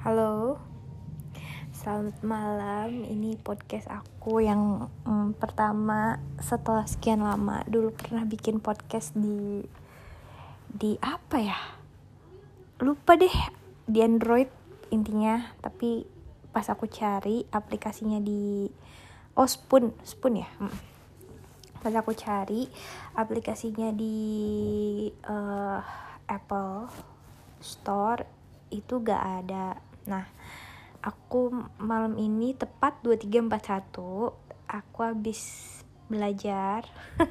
Halo, selamat malam. Ini podcast aku yang mm, pertama setelah sekian lama. Dulu pernah bikin podcast di di apa ya? Lupa deh di Android intinya. Tapi pas aku cari aplikasinya di oh Spoon, Spoon ya. Mm. Pas aku cari aplikasinya di uh, Apple Store itu gak ada Nah, aku malam ini tepat 2341 aku habis belajar.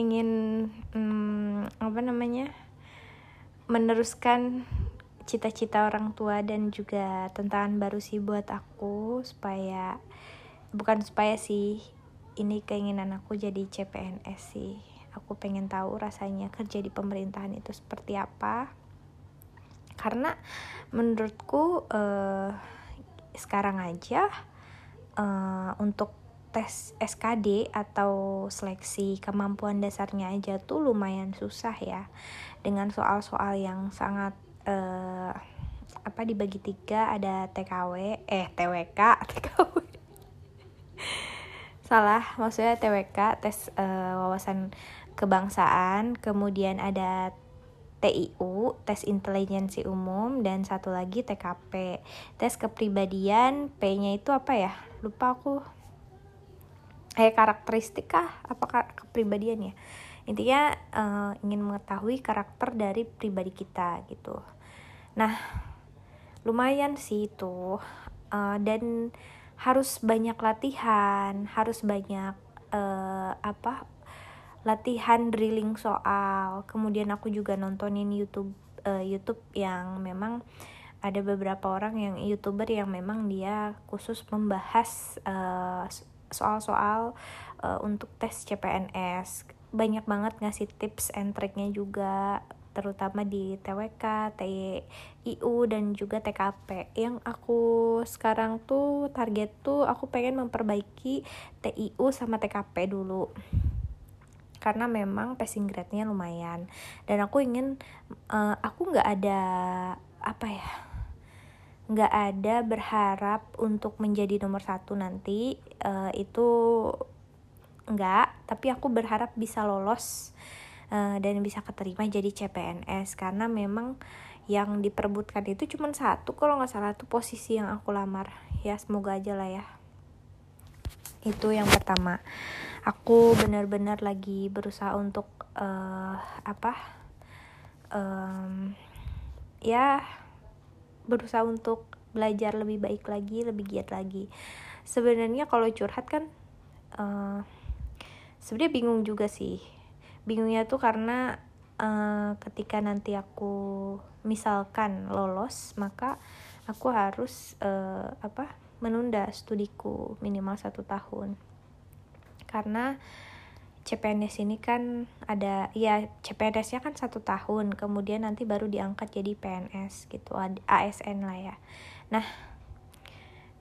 Ingin hmm, apa namanya? meneruskan cita-cita orang tua dan juga tantangan baru sih buat aku supaya bukan supaya sih ini keinginan aku jadi CPNS sih aku pengen tahu rasanya kerja di pemerintahan itu seperti apa karena menurutku uh, sekarang aja uh, untuk tes SKD atau seleksi kemampuan dasarnya aja tuh lumayan susah ya. Dengan soal-soal yang sangat uh, apa dibagi tiga ada TKW eh TWK TKW salah maksudnya TWK tes uh, wawasan kebangsaan kemudian ada TIU, tes intelijensi umum, dan satu lagi TKP, tes kepribadian, P-nya itu apa ya? Lupa aku. Eh karakteristik kah? Apa kepribadian ya? Intinya uh, ingin mengetahui karakter dari pribadi kita gitu. Nah, lumayan sih itu. Uh, dan harus banyak latihan, harus banyak uh, apa latihan drilling soal. Kemudian aku juga nontonin YouTube uh, YouTube yang memang ada beberapa orang yang youtuber yang memang dia khusus membahas uh, soal-soal uh, untuk tes CPNS banyak banget ngasih tips and triknya juga terutama di TWK, TIU dan juga TKP. Yang aku sekarang tuh target tuh aku pengen memperbaiki TIU sama TKP dulu karena memang passing grade-nya lumayan. Dan aku ingin uh, aku nggak ada apa ya nggak ada berharap untuk menjadi nomor satu nanti uh, itu nggak. Tapi aku berharap bisa lolos uh, dan bisa keterima jadi CPNS karena memang yang diperbutkan itu cuma satu kalau nggak salah tuh posisi yang aku lamar. Ya semoga aja lah ya. Itu yang pertama aku benar-benar lagi berusaha untuk uh, apa um, ya berusaha untuk belajar lebih baik lagi lebih giat lagi. Sebenarnya kalau curhat kan uh, sebenarnya bingung juga sih. Bingungnya tuh karena uh, ketika nanti aku misalkan lolos maka aku harus uh, apa menunda studiku minimal satu tahun karena CPNS ini kan ada ya CPNS-nya kan satu tahun kemudian nanti baru diangkat jadi PNS gitu ASN lah ya. Nah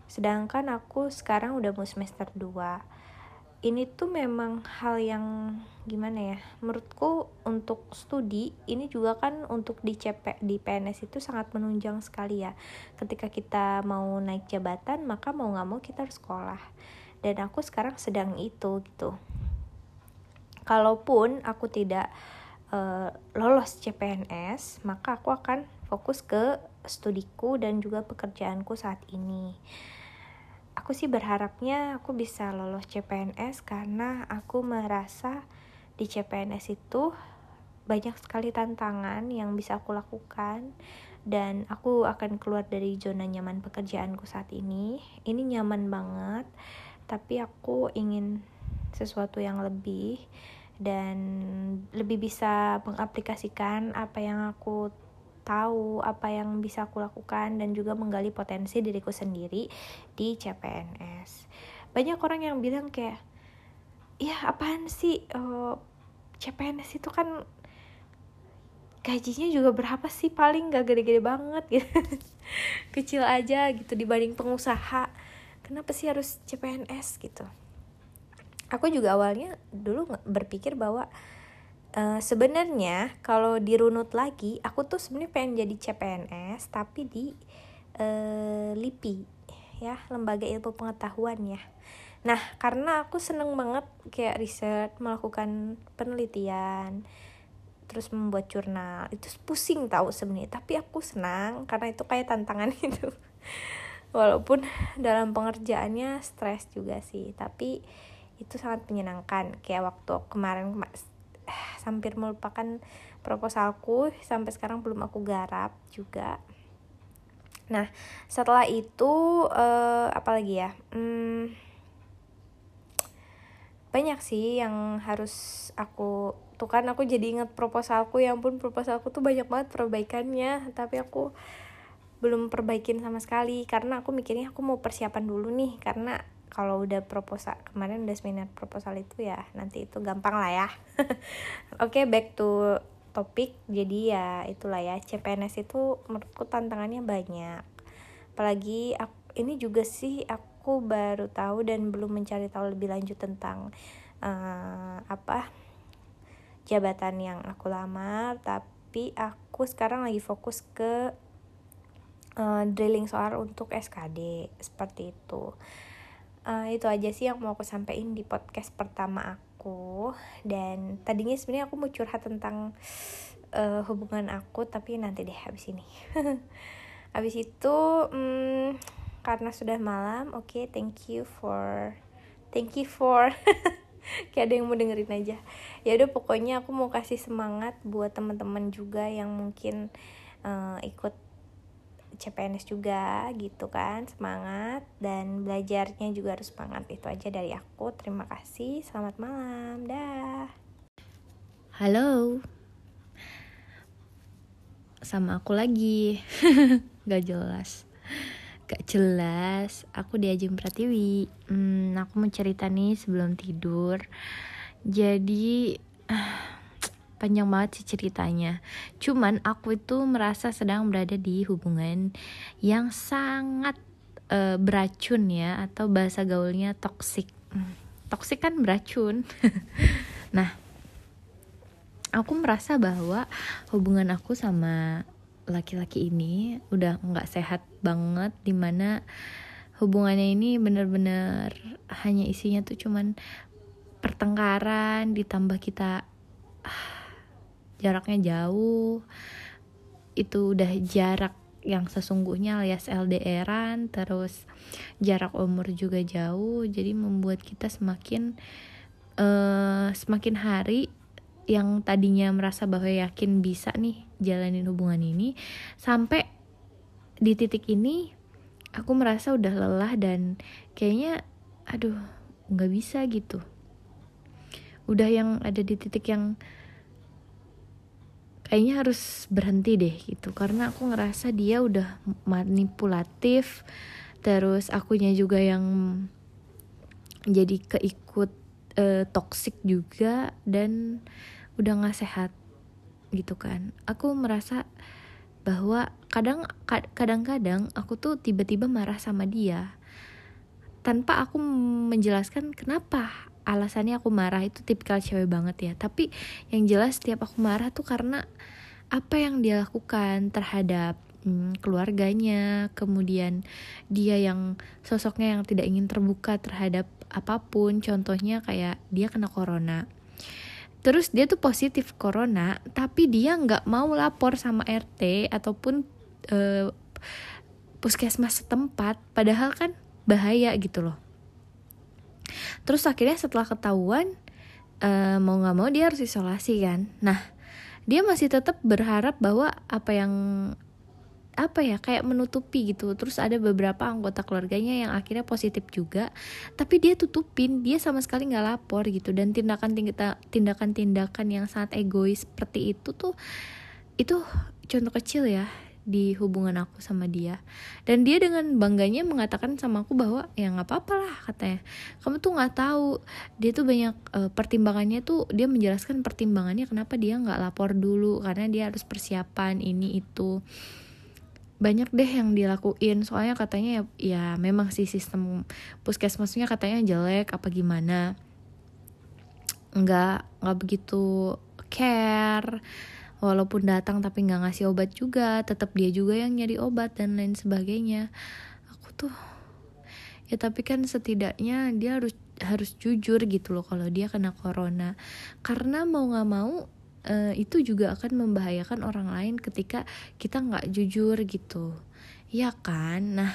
sedangkan aku sekarang udah mau semester 2 ini tuh memang hal yang gimana ya menurutku untuk studi ini juga kan untuk di CP di PNS itu sangat menunjang sekali ya. Ketika kita mau naik jabatan maka mau nggak mau kita harus sekolah dan aku sekarang sedang itu gitu. Kalaupun aku tidak uh, lolos CPNS maka aku akan fokus ke studiku dan juga pekerjaanku saat ini. Aku sih berharapnya aku bisa lolos CPNS karena aku merasa di CPNS itu banyak sekali tantangan yang bisa aku lakukan dan aku akan keluar dari zona nyaman pekerjaanku saat ini. Ini nyaman banget tapi aku ingin sesuatu yang lebih dan lebih bisa mengaplikasikan apa yang aku tahu apa yang bisa aku lakukan dan juga menggali potensi diriku sendiri di CPNS banyak orang yang bilang kayak ya apaan sih uh, eh, CPNS itu kan gajinya juga berapa sih? Paling gak gede-gede banget gitu. Kecil aja gitu dibanding pengusaha kenapa sih harus CPNS gitu? Aku juga awalnya dulu berpikir bahwa uh, sebenarnya kalau dirunut lagi aku tuh sebenarnya pengen jadi CPNS tapi di uh, LIPI ya lembaga ilmu pengetahuan ya. Nah karena aku seneng banget kayak riset melakukan penelitian terus membuat jurnal itu pusing tahu sebenarnya tapi aku senang karena itu kayak tantangan itu walaupun dalam pengerjaannya stres juga sih tapi itu sangat menyenangkan. Kayak waktu kemarin hampir melupakan proposalku sampai sekarang belum aku garap juga. Nah setelah itu uh, apa lagi ya? Hmm, banyak sih yang harus aku tuh kan aku jadi inget proposalku ya ampun proposalku tuh banyak banget perbaikannya. Tapi aku belum perbaikin sama sekali. Karena aku mikirnya aku mau persiapan dulu nih. Karena kalau udah proposal kemarin udah seminar proposal itu ya nanti itu gampang lah ya. Oke okay, back to topik jadi ya itulah ya CPNS itu menurutku tantangannya banyak. Apalagi aku, ini juga sih aku baru tahu dan belum mencari tahu lebih lanjut tentang uh, apa jabatan yang aku lamar. Tapi aku sekarang lagi fokus ke uh, drilling soal untuk SKD seperti itu. Uh, itu aja sih yang mau aku sampaikan di podcast pertama aku. Dan tadinya sebenarnya aku mau curhat tentang uh, hubungan aku tapi nanti deh habis ini. Habis itu um, karena sudah malam oke okay, thank you for thank you for kayak ada yang mau dengerin aja. Ya udah pokoknya aku mau kasih semangat buat teman-teman juga yang mungkin uh, ikut CPNS juga gitu kan semangat. Dan belajarnya juga harus semangat itu aja dari aku. Terima kasih selamat malam dah. Halo. Sama aku lagi. Gak jelas. Gak jelas. Aku di Ajeng Pratiwi. Hmm, aku mau cerita nih sebelum tidur. Jadi panjang banget sih ceritanya. Cuman aku itu merasa sedang berada di hubungan yang sangat uh, beracun ya atau bahasa gaulnya toksik. Hmm, toksik kan beracun. nah, aku merasa bahwa hubungan aku sama laki-laki ini udah nggak sehat banget di mana hubungannya ini bener-bener hanya isinya tuh cuman pertengkaran ditambah kita ah, jaraknya jauh. Itu udah jarak yang sesungguhnya alias LDRan terus jarak umur juga jauh. Jadi membuat kita semakin uh, semakin hari yang tadinya merasa bahwa yakin bisa nih jalanin hubungan ini sampai di titik ini aku merasa udah lelah dan kayaknya aduh nggak bisa gitu. Udah yang ada di titik yang kayaknya harus berhenti deh gitu. Karena aku ngerasa dia udah manipulatif terus akunya juga yang jadi keikut uh, toxic juga dan udah nggak sehat gitu kan. Aku merasa bahwa kadang kadang-kadang aku tuh tiba-tiba marah sama dia tanpa aku menjelaskan kenapa alasannya aku marah itu tipikal cewek banget ya. Tapi yang jelas setiap aku marah tuh karena apa yang dia lakukan terhadap hmm, keluarganya kemudian dia yang sosoknya yang tidak ingin terbuka terhadap apa pun. Contohnya kayak dia kena corona. Terus dia tuh positif corona tapi dia nggak mau lapor sama RT ataupun uh, puskesmas setempat. Padahal kan bahaya gitu loh terus akhirnya setelah ketahuan uh, mau nggak mau dia harus isolasi kan? Nah dia masih tetap berharap bahwa apa yang apa ya kayak menutupi gitu. Terus ada beberapa anggota keluarganya yang akhirnya positif juga tapi dia tutupin. Dia sama sekali nggak lapor gitu. Dan tindakan tindakan tindakan yang sangat egois seperti itu tuh itu contoh kecil ya di hubungan aku sama dia. Dan dia dengan bangganya mengatakan sama aku bahwa ya nggak apa-apa lah katanya. Kamu tuh nggak tahu. Dia tuh banyak uh, pertimbangannya tuh dia menjelaskan pertimbangannya kenapa dia nggak lapor dulu karena dia harus persiapan ini itu. Banyak deh yang dilakuin soalnya katanya ya, ya memang sih sistem puskesmasnya katanya jelek apa gimana. Nggak nggak begitu care walaupun datang tapi nggak ngasih obat juga tetap dia juga yang nyari obat dan lain sebagainya. Aku tuh ya tapi kan setidaknya dia harus harus jujur gitu loh kalau dia kena corona. Karena mau nggak mau uh, itu juga akan membahayakan orang lain ketika kita nggak jujur gitu. Ya kan? Nah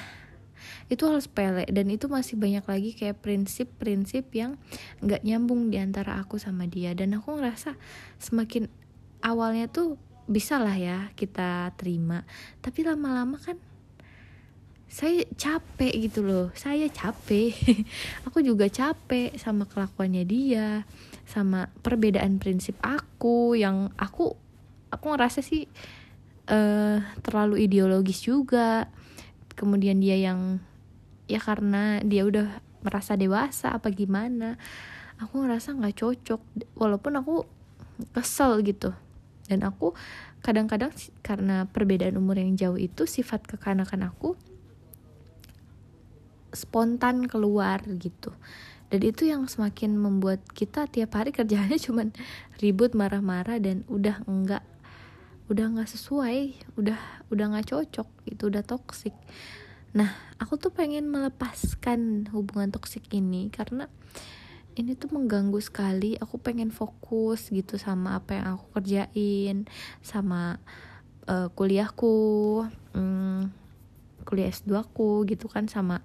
itu hal sepele dan itu masih banyak lagi kayak prinsip-prinsip yang nggak nyambung di antara aku sama dia. Dan aku ngerasa semakin awalnya tuh bisa lah ya kita terima. Tapi lama-lama kan saya capek gitu loh. Saya capek. Aku juga capek sama kelakuannya dia sama perbedaan prinsip aku yang aku aku ngerasa sih uh, terlalu ideologis juga. Kemudian dia yang ya karena dia udah merasa dewasa apa gimana aku ngerasa nggak cocok. Walaupun aku kesel gitu dan aku kadang-kadang karena perbedaan umur yang jauh itu sifat kekanakan aku spontan keluar gitu. Dan itu yang semakin membuat kita tiap hari kerjanya cuman ribut marah-marah dan udah enggak udah nggak sesuai udah udah nggak cocok itu udah toksik nah aku tuh pengen melepaskan hubungan toksik ini karena ini tuh mengganggu sekali. Aku pengen fokus gitu sama apa yang aku kerjain sama uh, kuliahku um, kuliah S2 aku gitu kan sama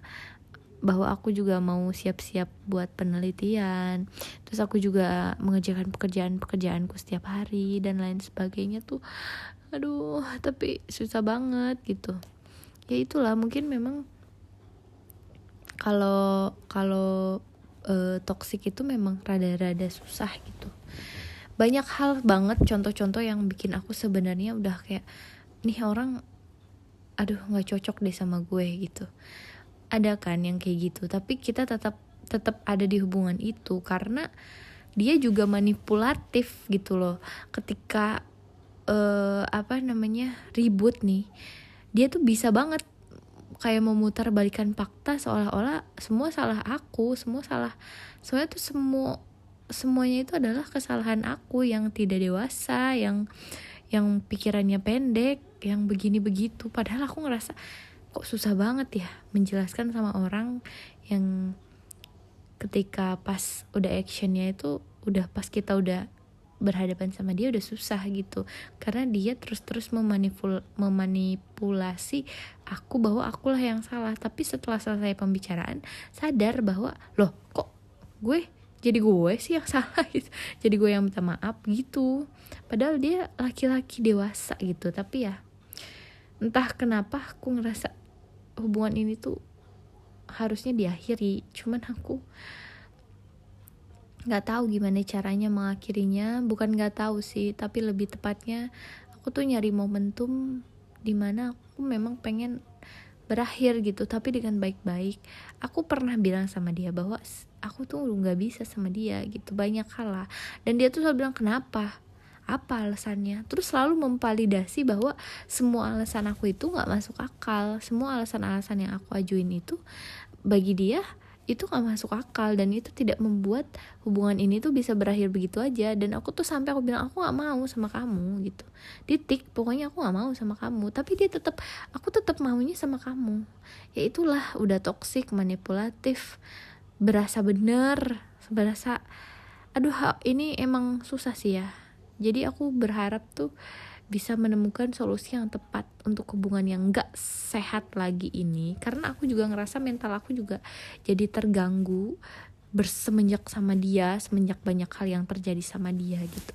bahwa aku juga mau siap-siap buat penelitian. Terus aku juga mengerjakan pekerjaan-pekerjaanku setiap hari dan lain sebagainya tuh aduh tapi susah banget gitu. Ya itulah mungkin memang kalau kalau uh, toxic itu memang rada-rada susah gitu. Banyak hal banget contoh-contoh yang bikin aku sebenarnya udah kayak nih orang aduh nggak cocok deh sama gue gitu. Ada kan yang kayak gitu tapi kita tetap tetap ada di hubungan itu karena dia juga manipulatif gitu loh. Ketika uh, apa namanya ribut nih dia tuh bisa banget kayak memutar balikan fakta seolah-olah semua salah aku semua salah. Soalnya tuh semua semuanya itu adalah kesalahan aku yang tidak dewasa yang yang pikirannya pendek yang begini begitu. Padahal aku ngerasa kok susah banget ya menjelaskan sama orang yang ketika pas udah actionnya itu udah pas kita udah berhadapan sama dia udah susah gitu. Karena dia terus-terus memanipul memanipulasi aku bahwa akulah yang salah. Tapi setelah selesai pembicaraan sadar bahwa loh kok gue jadi gue sih yang salah gitu? Jadi gue yang minta maaf gitu. Padahal dia laki-laki dewasa gitu. Tapi ya entah kenapa aku ngerasa hubungan ini tuh harusnya diakhiri. Cuman aku nggak tahu gimana caranya mengakhirinya. Bukan nggak tahu sih tapi lebih tepatnya aku tuh nyari momentum di mana aku memang pengen berakhir gitu tapi dengan baik-baik. Aku pernah bilang sama dia bahwa aku tuh nggak bisa sama dia gitu. Banyak hal lah. Dan dia tuh selalu bilang kenapa? Apa alasannya? Terus selalu memvalidasi bahwa semua alasan aku itu nggak masuk akal. Semua alasan-alasan yang aku ajuin itu bagi dia itu gak masuk akal dan itu tidak membuat hubungan ini tuh bisa berakhir begitu aja. Dan aku tuh sampai aku bilang aku gak mau sama kamu gitu. Titik. Pokoknya aku gak mau sama kamu. Tapi dia tetap aku tetap maunya sama kamu. Ya itulah udah toksik manipulatif berasa bener berasa aduh ini emang susah sih ya. Jadi aku berharap tuh bisa menemukan solusi yang tepat untuk hubungan yang gak sehat lagi ini. Karena aku juga ngerasa mental aku juga jadi terganggu bersemenjak sama dia semenjak banyak hal yang terjadi sama dia gitu.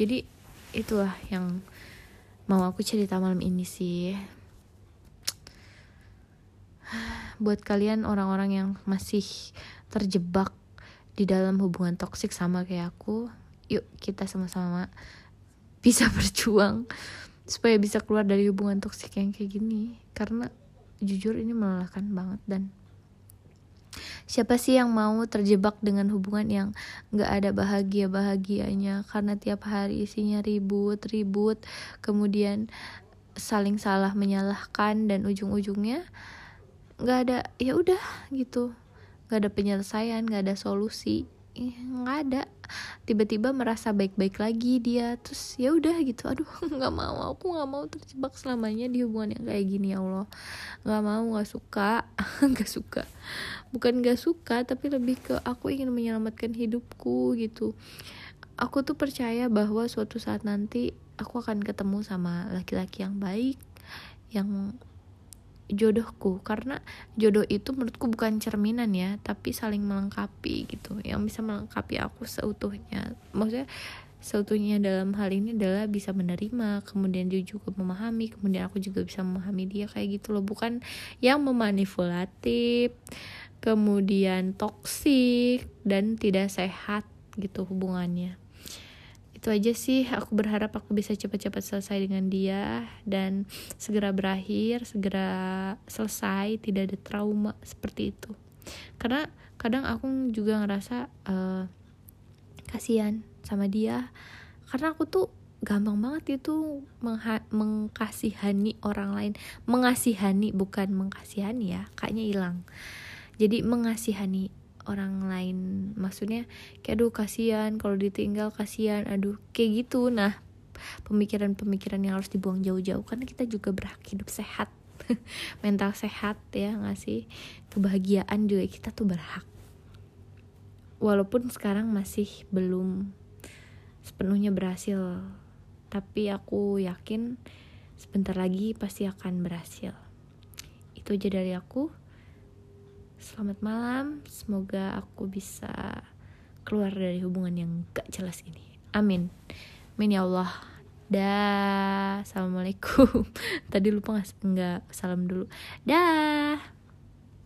Jadi itulah yang mau aku cerita malam ini sih. Buat kalian orang-orang yang masih terjebak di dalam hubungan toksik sama kayak aku yuk kita sama-sama bisa berjuang supaya bisa keluar dari hubungan toksik yang kayak gini. Karena jujur ini melelahkan banget dan siapa sih yang mau terjebak dengan hubungan yang gak ada bahagia bahagianya karena tiap hari isinya ribut ribut kemudian saling salah menyalahkan dan ujung-ujungnya gak ada ya udah gitu. Gak ada penyelesaian gak ada solusi. Nggak ada tiba-tiba merasa baik-baik lagi dia. Terus ya udah gitu aduh nggak mau aku nggak mau terjebak selamanya di hubungan yang kayak gini ya Allah. Nggak mau nggak suka nggak suka. Bukan nggak suka tapi lebih ke aku ingin menyelamatkan hidupku gitu. Aku tuh percaya bahwa suatu saat nanti aku akan ketemu sama laki-laki yang baik yang jodohku. Karena jodoh itu menurutku bukan cerminan ya tapi saling melengkapi gitu. Yang bisa melengkapi aku seutuhnya. Maksudnya seutuhnya dalam hal ini adalah bisa menerima kemudian dia juga memahami kemudian aku juga bisa memahami dia kayak gitu loh. Bukan yang memanipulatif kemudian toksik dan tidak sehat gitu hubungannya itu aja sih. Aku berharap aku bisa cepat-cepat selesai dengan dia dan segera berakhir segera selesai tidak ada trauma seperti itu. Karena kadang aku juga ngerasa uh, kasihan sama dia. Karena aku tuh gampang banget itu mengkasihani orang lain. Mengasihani bukan mengkasihani ya kayaknya hilang. Jadi mengasihani orang lain. Maksudnya kayak aduh kasihan kalau ditinggal kasihan. Aduh kayak gitu. Nah pemikiran-pemikiran yang harus dibuang jauh-jauh karena kita juga berhak hidup sehat. Mental sehat ya nggak sih? Kebahagiaan juga kita tuh berhak. Walaupun sekarang masih belum sepenuhnya berhasil tapi aku yakin sebentar lagi pasti akan berhasil. Itu aja dari aku Selamat malam, semoga aku bisa keluar dari hubungan yang gak jelas ini. Amin. Amin ya Allah. Dah. Assalamualaikum. Tadi lupa nggak salam dulu. Dah.